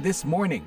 This Morning.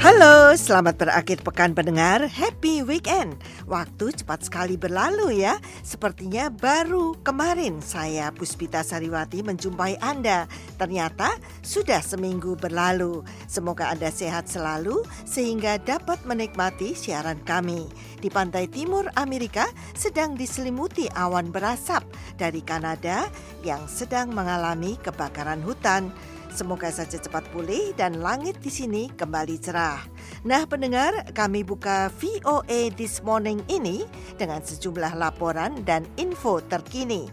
Halo, selamat berakhir pekan pendengar. Happy weekend. Waktu cepat sekali berlalu ya. Sepertinya baru kemarin saya Puspita Sariwati menjumpai Anda. Ternyata sudah seminggu berlalu. Semoga Anda sehat selalu sehingga dapat menikmati siaran kami. Di pantai timur Amerika sedang diselimuti awan berasap dari Kanada yang sedang mengalami kebakaran hutan. Semoga saja cepat pulih dan langit di sini kembali cerah. Nah pendengar, kami buka VOA This Morning ini dengan sejumlah laporan dan info terkini.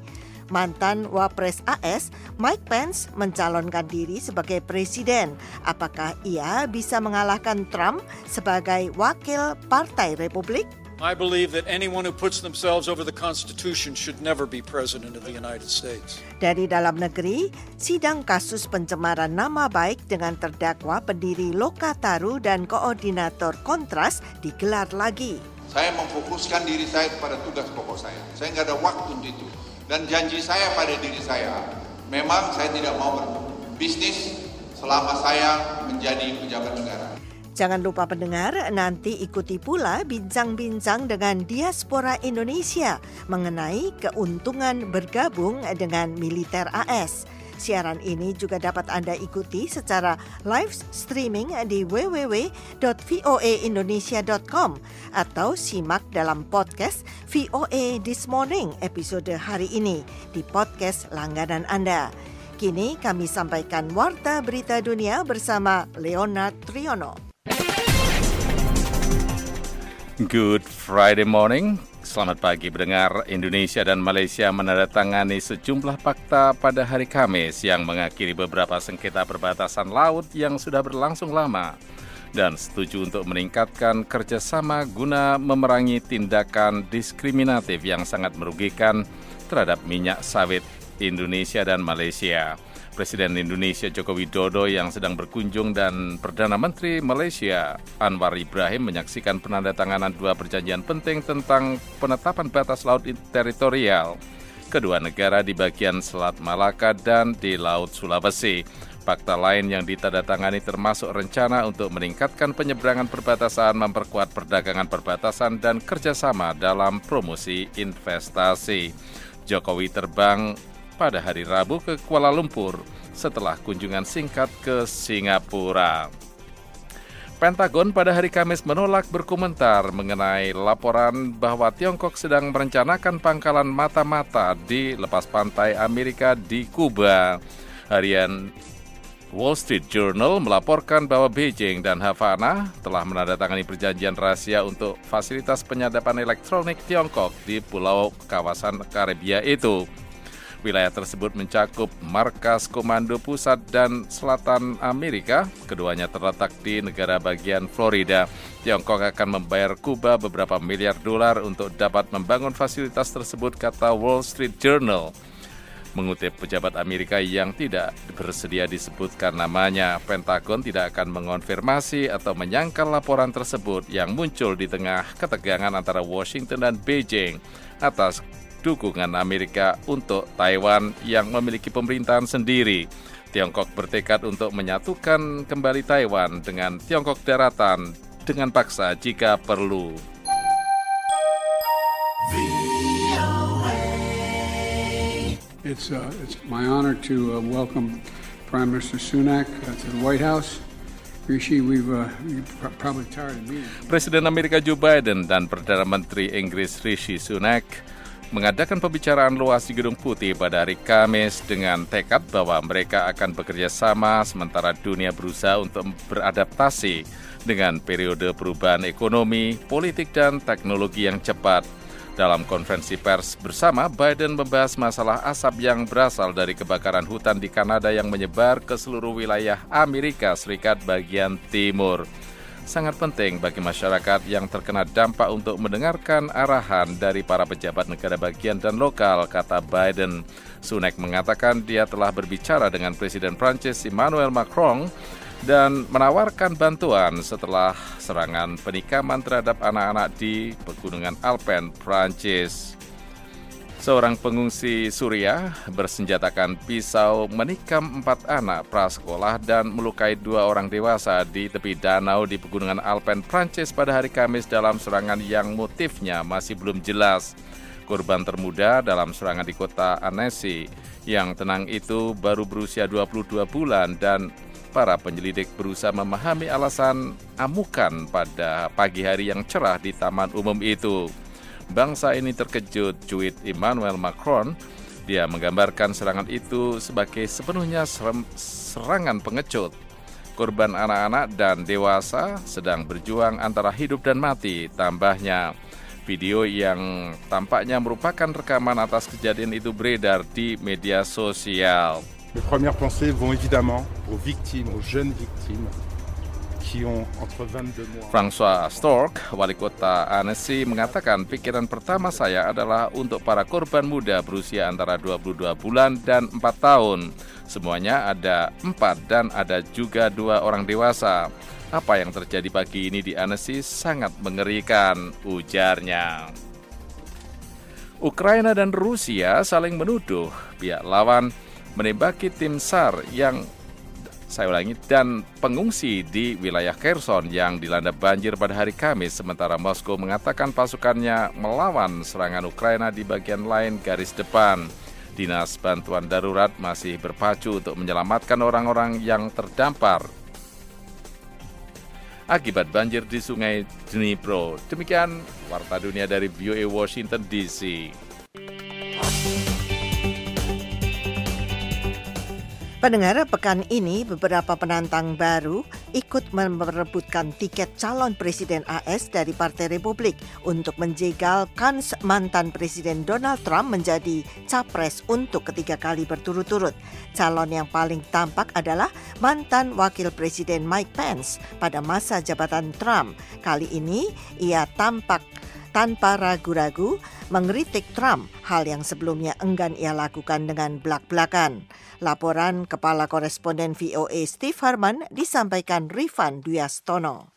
Mantan Wapres AS Mike Pence mencalonkan diri sebagai presiden. Apakah ia bisa mengalahkan Trump sebagai wakil Partai Republik? I believe that anyone who puts themselves over the Constitution should never be President of the United States. Dari dalam negeri, sidang kasus pencemaran nama baik dengan terdakwa pendiri Lokataru dan koordinator Kontras digelar lagi. Saya memfokuskan diri saya kepada tugas pokok saya. Saya nggak ada waktu untuk itu. Dan janji saya pada diri saya, memang saya tidak mau berbisnis selama saya menjadi pejabat negara. Jangan lupa pendengar, nanti ikuti pula bincang-bincang dengan diaspora Indonesia mengenai keuntungan bergabung dengan militer AS. Siaran ini juga dapat Anda ikuti secara live streaming di www.voaindonesia.com atau simak dalam podcast VOA This Morning episode hari ini di podcast langganan Anda. Kini kami sampaikan warta berita dunia bersama Leonard Triono. Good Friday morning. Selamat pagi pendengar Indonesia dan Malaysia menandatangani sejumlah fakta pada hari Kamis yang mengakhiri beberapa sengketa perbatasan laut yang sudah berlangsung lama dan setuju untuk meningkatkan kerjasama guna memerangi tindakan diskriminatif yang sangat merugikan terhadap minyak sawit Indonesia dan Malaysia. Presiden Indonesia Joko Widodo yang sedang berkunjung dan Perdana Menteri Malaysia Anwar Ibrahim menyaksikan penandatanganan dua perjanjian penting tentang penetapan batas laut teritorial kedua negara di bagian Selat Malaka dan di Laut Sulawesi. Fakta lain yang ditandatangani termasuk rencana untuk meningkatkan penyeberangan perbatasan, memperkuat perdagangan perbatasan, dan kerjasama dalam promosi investasi. Jokowi terbang pada hari Rabu ke Kuala Lumpur setelah kunjungan singkat ke Singapura. Pentagon pada hari Kamis menolak berkomentar mengenai laporan bahwa Tiongkok sedang merencanakan pangkalan mata-mata di lepas pantai Amerika di Kuba. Harian Wall Street Journal melaporkan bahwa Beijing dan Havana telah menandatangani perjanjian rahasia untuk fasilitas penyadapan elektronik Tiongkok di pulau kawasan Karibia itu. Wilayah tersebut mencakup markas Komando Pusat dan Selatan Amerika. Keduanya terletak di negara bagian Florida. Tiongkok akan membayar Kuba beberapa miliar dolar untuk dapat membangun fasilitas tersebut, kata Wall Street Journal. Mengutip pejabat Amerika yang tidak bersedia disebutkan namanya, Pentagon tidak akan mengonfirmasi atau menyangkal laporan tersebut yang muncul di tengah ketegangan antara Washington dan Beijing atas dukungan Amerika untuk Taiwan yang memiliki pemerintahan sendiri. Tiongkok bertekad untuk menyatukan kembali Taiwan dengan Tiongkok daratan dengan paksa jika perlu. It's, uh, it's my honor to uh, welcome Prime Minister Sunak uh, to the White House. Rishi, we've, uh. Presiden Amerika Joe Biden dan Perdana Menteri Inggris Rishi Sunak mengadakan pembicaraan luas di Gedung Putih pada hari Kamis dengan tekad bahwa mereka akan bekerja sama sementara dunia berusaha untuk beradaptasi dengan periode perubahan ekonomi, politik, dan teknologi yang cepat. Dalam konferensi pers bersama, Biden membahas masalah asap yang berasal dari kebakaran hutan di Kanada yang menyebar ke seluruh wilayah Amerika Serikat bagian timur. Sangat penting bagi masyarakat yang terkena dampak untuk mendengarkan arahan dari para pejabat negara bagian dan lokal, kata Biden. Sunak mengatakan dia telah berbicara dengan Presiden Prancis Emmanuel Macron dan menawarkan bantuan setelah serangan penikaman terhadap anak-anak di Pegunungan Alpen, Prancis. Seorang pengungsi Suriah bersenjatakan pisau menikam empat anak prasekolah dan melukai dua orang dewasa di tepi danau di pegunungan Alpen, Prancis pada hari Kamis dalam serangan yang motifnya masih belum jelas. Korban termuda dalam serangan di kota Annecy yang tenang itu baru berusia 22 bulan dan para penyelidik berusaha memahami alasan amukan pada pagi hari yang cerah di taman umum itu. Bangsa ini terkejut, cuit Emmanuel Macron. Dia menggambarkan serangan itu sebagai sepenuhnya serangan pengecut. Korban anak-anak dan dewasa sedang berjuang antara hidup dan mati, tambahnya. Video yang tampaknya merupakan rekaman atas kejadian itu beredar di media sosial. Les premières pensées vont évidemment aux victimes, aux jeunes victimes, François Stork, wali kota Annecy, mengatakan pikiran pertama saya adalah untuk para korban muda berusia antara 22 bulan dan 4 tahun. Semuanya ada 4 dan ada juga dua orang dewasa. Apa yang terjadi pagi ini di Annecy sangat mengerikan, ujarnya. Ukraina dan Rusia saling menuduh pihak lawan menembaki tim SAR yang saya ulangi, dan pengungsi di wilayah Kherson yang dilanda banjir pada hari Kamis, sementara Moskow mengatakan pasukannya melawan serangan Ukraina di bagian lain garis depan. Dinas Bantuan Darurat masih berpacu untuk menyelamatkan orang-orang yang terdampar akibat banjir di sungai Dnipro. Demikian Warta Dunia dari VOA Washington DC. Pendengar pekan ini beberapa penantang baru ikut merebutkan tiket calon presiden AS dari Partai Republik untuk menjegal kans mantan Presiden Donald Trump menjadi capres untuk ketiga kali berturut-turut. Calon yang paling tampak adalah mantan Wakil Presiden Mike Pence pada masa jabatan Trump. Kali ini ia tampak tanpa ragu-ragu mengeritik Trump, hal yang sebelumnya enggan ia lakukan dengan belak-belakan. Laporan Kepala Koresponden VOA Steve Herman disampaikan Rifan Duyastono.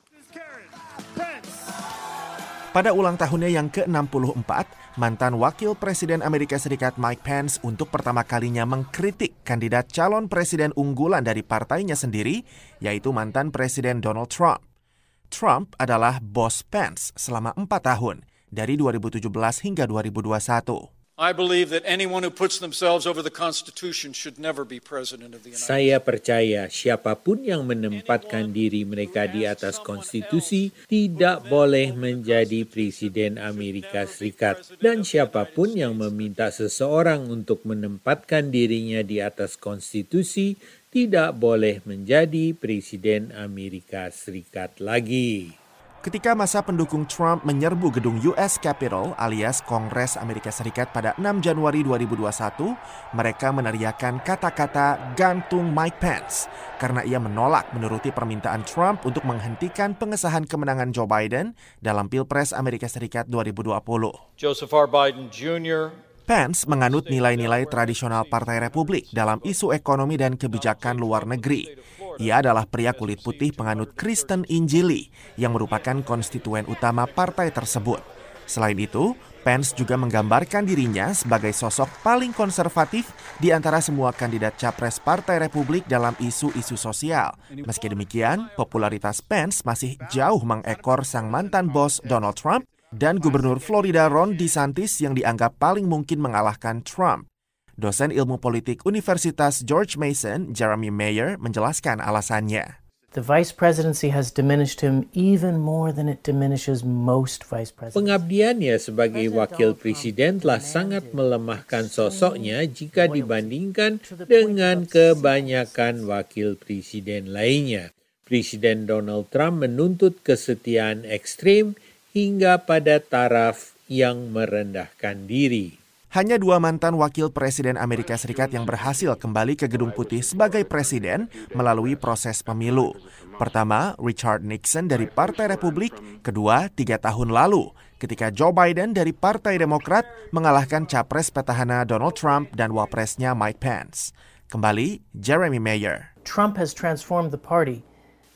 Pada ulang tahunnya yang ke-64, mantan Wakil Presiden Amerika Serikat Mike Pence untuk pertama kalinya mengkritik kandidat calon presiden unggulan dari partainya sendiri, yaitu mantan Presiden Donald Trump. Trump adalah bos Pence selama empat tahun, dari 2017 hingga 2021. I believe that anyone who puts themselves over the Constitution should never be president of the United States. Saya percaya siapa pun yang menempatkan diri mereka di atas konstitusi tidak boleh menjadi presiden Amerika Serikat dan siapa pun yang meminta seseorang untuk menempatkan dirinya di atas konstitusi tidak boleh menjadi presiden Amerika Serikat lagi. Ketika masa pendukung Trump menyerbu gedung US Capitol alias Kongres Amerika Serikat pada 6 Januari 2021, mereka meneriakan kata-kata gantung Mike Pence karena ia menolak menuruti permintaan Trump untuk menghentikan pengesahan kemenangan Joe Biden dalam Pilpres Amerika Serikat 2020. Joseph R. Biden Jr. Pence menganut nilai-nilai tradisional Partai Republik dalam isu ekonomi dan kebijakan luar negeri. Ia adalah pria kulit putih penganut Kristen Injili yang merupakan konstituen utama partai tersebut. Selain itu, Pence juga menggambarkan dirinya sebagai sosok paling konservatif di antara semua kandidat capres Partai Republik dalam isu-isu sosial. Meski demikian, popularitas Pence masih jauh mengekor sang mantan bos Donald Trump dan Gubernur Florida Ron DeSantis yang dianggap paling mungkin mengalahkan Trump. Dosen ilmu politik Universitas George Mason, Jeremy Mayer, menjelaskan alasannya. The vice presidency has diminished him even more than it diminishes most vice presidents. Pengabdiannya sebagai wakil presiden telah sangat melemahkan sosoknya jika dibandingkan dengan kebanyakan wakil presiden lainnya. Presiden Donald Trump menuntut kesetiaan ekstrim hingga pada taraf yang merendahkan diri. Hanya dua mantan wakil presiden Amerika Serikat yang berhasil kembali ke Gedung Putih sebagai presiden melalui proses pemilu. Pertama, Richard Nixon dari Partai Republik, kedua, tiga tahun lalu, ketika Joe Biden dari Partai Demokrat mengalahkan capres petahana Donald Trump dan wapresnya Mike Pence. Kembali, Jeremy Mayer. Trump has transformed the party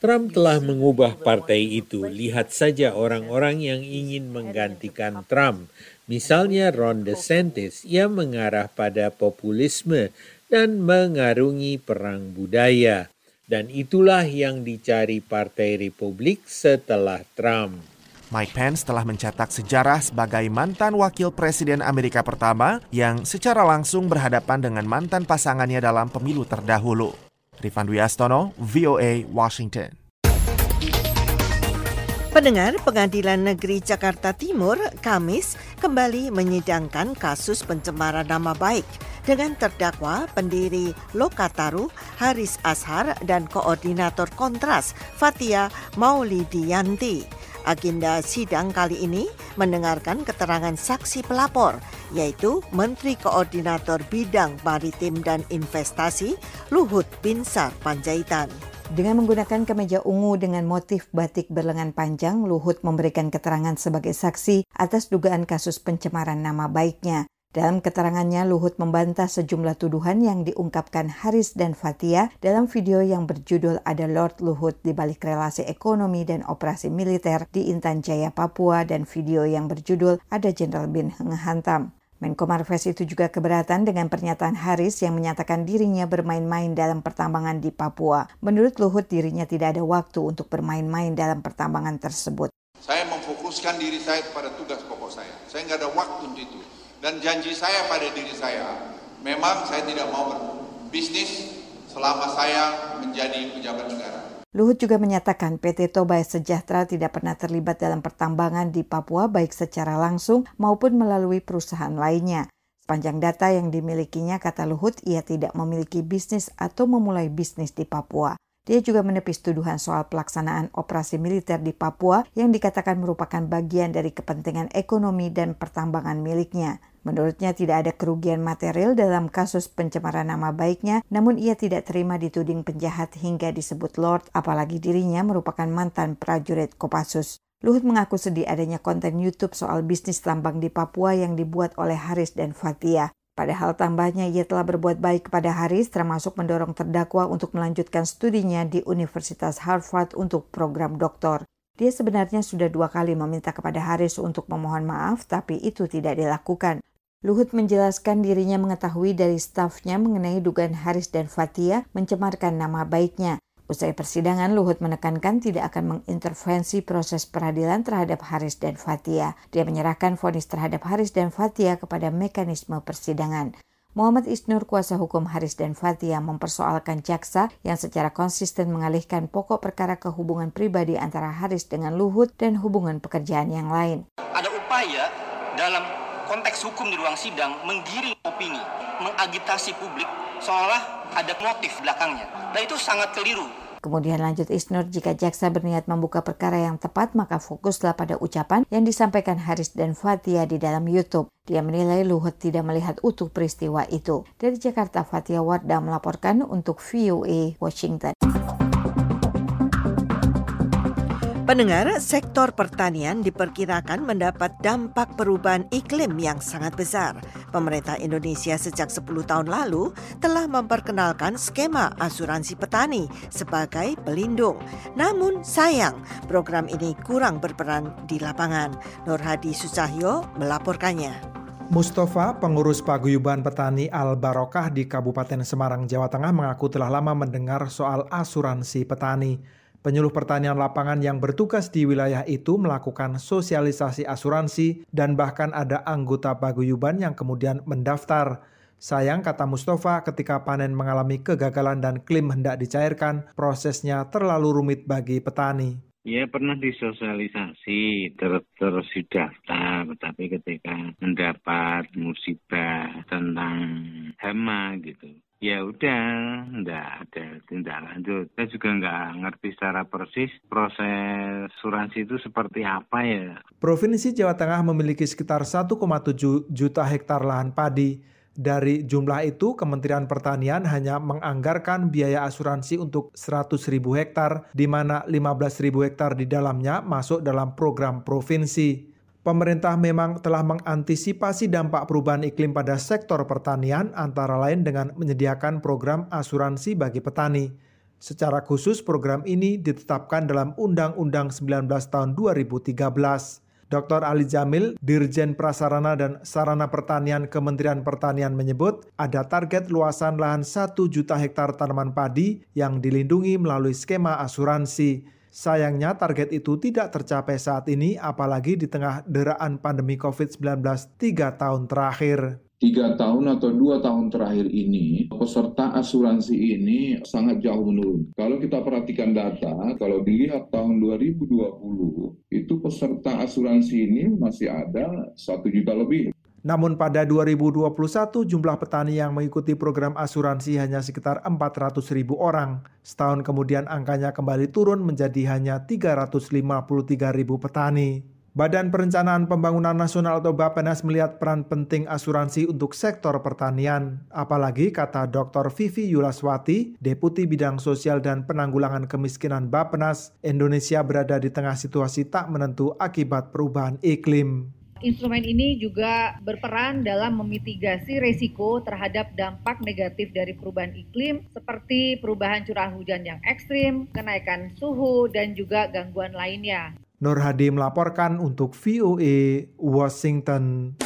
Trump telah mengubah partai itu. Lihat saja orang-orang yang ingin menggantikan Trump. Misalnya Ron DeSantis, ia mengarah pada populisme dan mengarungi perang budaya. Dan itulah yang dicari Partai Republik setelah Trump. Mike Pence telah mencetak sejarah sebagai mantan wakil presiden Amerika pertama yang secara langsung berhadapan dengan mantan pasangannya dalam pemilu terdahulu. Rifan Dwi Astono, VOA, Washington. Pendengar Pengadilan Negeri Jakarta Timur, Kamis, kembali menyidangkan kasus pencemaran nama baik dengan terdakwa pendiri Lokataru, Haris Ashar, dan koordinator kontras Fatia Maulidianti. Agenda sidang kali ini mendengarkan keterangan saksi pelapor, yaitu Menteri Koordinator Bidang Maritim dan Investasi Luhut Binsar Panjaitan. Dengan menggunakan kemeja ungu dengan motif batik berlengan panjang, Luhut memberikan keterangan sebagai saksi atas dugaan kasus pencemaran nama baiknya. Dalam keterangannya, Luhut membantah sejumlah tuduhan yang diungkapkan Haris dan Fatia dalam video yang berjudul Ada Lord Luhut di balik relasi ekonomi dan operasi militer di Intan Jaya, Papua dan video yang berjudul Ada Jenderal Bin Hantam. Menko Marves itu juga keberatan dengan pernyataan Haris yang menyatakan dirinya bermain-main dalam pertambangan di Papua. Menurut Luhut, dirinya tidak ada waktu untuk bermain-main dalam pertambangan tersebut. Saya memfokuskan diri saya pada tugas pokok saya. Saya nggak ada waktu untuk itu. Dan janji saya pada diri saya, memang saya tidak mau berbisnis selama saya menjadi pejabat negara. Luhut juga menyatakan PT Toba Sejahtera tidak pernah terlibat dalam pertambangan di Papua baik secara langsung maupun melalui perusahaan lainnya. Sepanjang data yang dimilikinya, kata Luhut, ia tidak memiliki bisnis atau memulai bisnis di Papua. Dia juga menepis tuduhan soal pelaksanaan operasi militer di Papua yang dikatakan merupakan bagian dari kepentingan ekonomi dan pertambangan miliknya. Menurutnya tidak ada kerugian material dalam kasus pencemaran nama baiknya, namun ia tidak terima dituding penjahat hingga disebut Lord, apalagi dirinya merupakan mantan prajurit Kopassus. Luhut mengaku sedih adanya konten YouTube soal bisnis tambang di Papua yang dibuat oleh Haris dan Fatia. Padahal tambahnya ia telah berbuat baik kepada Haris termasuk mendorong terdakwa untuk melanjutkan studinya di Universitas Harvard untuk program doktor. Dia sebenarnya sudah dua kali meminta kepada Haris untuk memohon maaf, tapi itu tidak dilakukan. Luhut menjelaskan dirinya mengetahui dari stafnya mengenai dugaan Haris dan Fatia mencemarkan nama baiknya. Usai persidangan, Luhut menekankan tidak akan mengintervensi proses peradilan terhadap Haris dan Fatia. Dia menyerahkan vonis terhadap Haris dan Fatia kepada mekanisme persidangan. Muhammad Isnur, kuasa hukum Haris dan Fatia, mempersoalkan jaksa yang secara konsisten mengalihkan pokok perkara ke hubungan pribadi antara Haris dengan Luhut dan hubungan pekerjaan yang lain. Ada upaya dalam konteks hukum di ruang sidang menggiring opini, mengagitasi publik seolah ada motif belakangnya. Dan itu sangat keliru. Kemudian lanjut Isnur, jika jaksa berniat membuka perkara yang tepat, maka fokuslah pada ucapan yang disampaikan Haris dan Fatia di dalam YouTube. Dia menilai Luhut tidak melihat utuh peristiwa itu. Dari Jakarta, Fatia Wardah melaporkan untuk VOA Washington. Pendengar, sektor pertanian diperkirakan mendapat dampak perubahan iklim yang sangat besar. Pemerintah Indonesia sejak 10 tahun lalu telah memperkenalkan skema asuransi petani sebagai pelindung. Namun sayang, program ini kurang berperan di lapangan. Nur Hadi Susahyo melaporkannya. Mustafa, pengurus paguyuban petani Al Barokah di Kabupaten Semarang, Jawa Tengah mengaku telah lama mendengar soal asuransi petani. Penyuluh pertanian lapangan yang bertugas di wilayah itu melakukan sosialisasi asuransi dan bahkan ada anggota paguyuban yang kemudian mendaftar. Sayang kata Mustafa ketika panen mengalami kegagalan dan klaim hendak dicairkan, prosesnya terlalu rumit bagi petani. Ya pernah disosialisasi ter terus didaftar, tapi ketika mendapat musibah tentang hama gitu, ya udah nggak ada tindak lanjut. Saya juga nggak ngerti secara persis proses asuransi itu seperti apa ya. Provinsi Jawa Tengah memiliki sekitar 1,7 juta hektar lahan padi. Dari jumlah itu, Kementerian Pertanian hanya menganggarkan biaya asuransi untuk 100 ribu hektar, di mana 15 ribu hektar di dalamnya masuk dalam program provinsi pemerintah memang telah mengantisipasi dampak perubahan iklim pada sektor pertanian antara lain dengan menyediakan program asuransi bagi petani. Secara khusus program ini ditetapkan dalam Undang-Undang 19 tahun 2013. Dr. Ali Jamil, Dirjen Prasarana dan Sarana Pertanian Kementerian Pertanian menyebut ada target luasan lahan 1 juta hektar tanaman padi yang dilindungi melalui skema asuransi. Sayangnya target itu tidak tercapai saat ini apalagi di tengah deraan pandemi COVID-19 tiga tahun terakhir tiga tahun atau dua tahun terakhir ini, peserta asuransi ini sangat jauh menurun. Kalau kita perhatikan data, kalau dilihat tahun 2020, itu peserta asuransi ini masih ada satu juta lebih. Namun pada 2021 jumlah petani yang mengikuti program asuransi hanya sekitar 400 ribu orang. Setahun kemudian angkanya kembali turun menjadi hanya 353 ribu petani. Badan Perencanaan Pembangunan Nasional atau Bappenas melihat peran penting asuransi untuk sektor pertanian. Apalagi kata Dr. Vivi Yulaswati, Deputi Bidang Sosial dan Penanggulangan Kemiskinan Bappenas, Indonesia berada di tengah situasi tak menentu akibat perubahan iklim. Instrumen ini juga berperan dalam memitigasi resiko terhadap dampak negatif dari perubahan iklim seperti perubahan curah hujan yang ekstrim, kenaikan suhu, dan juga gangguan lainnya. Nur Hadi melaporkan untuk VOA Washington.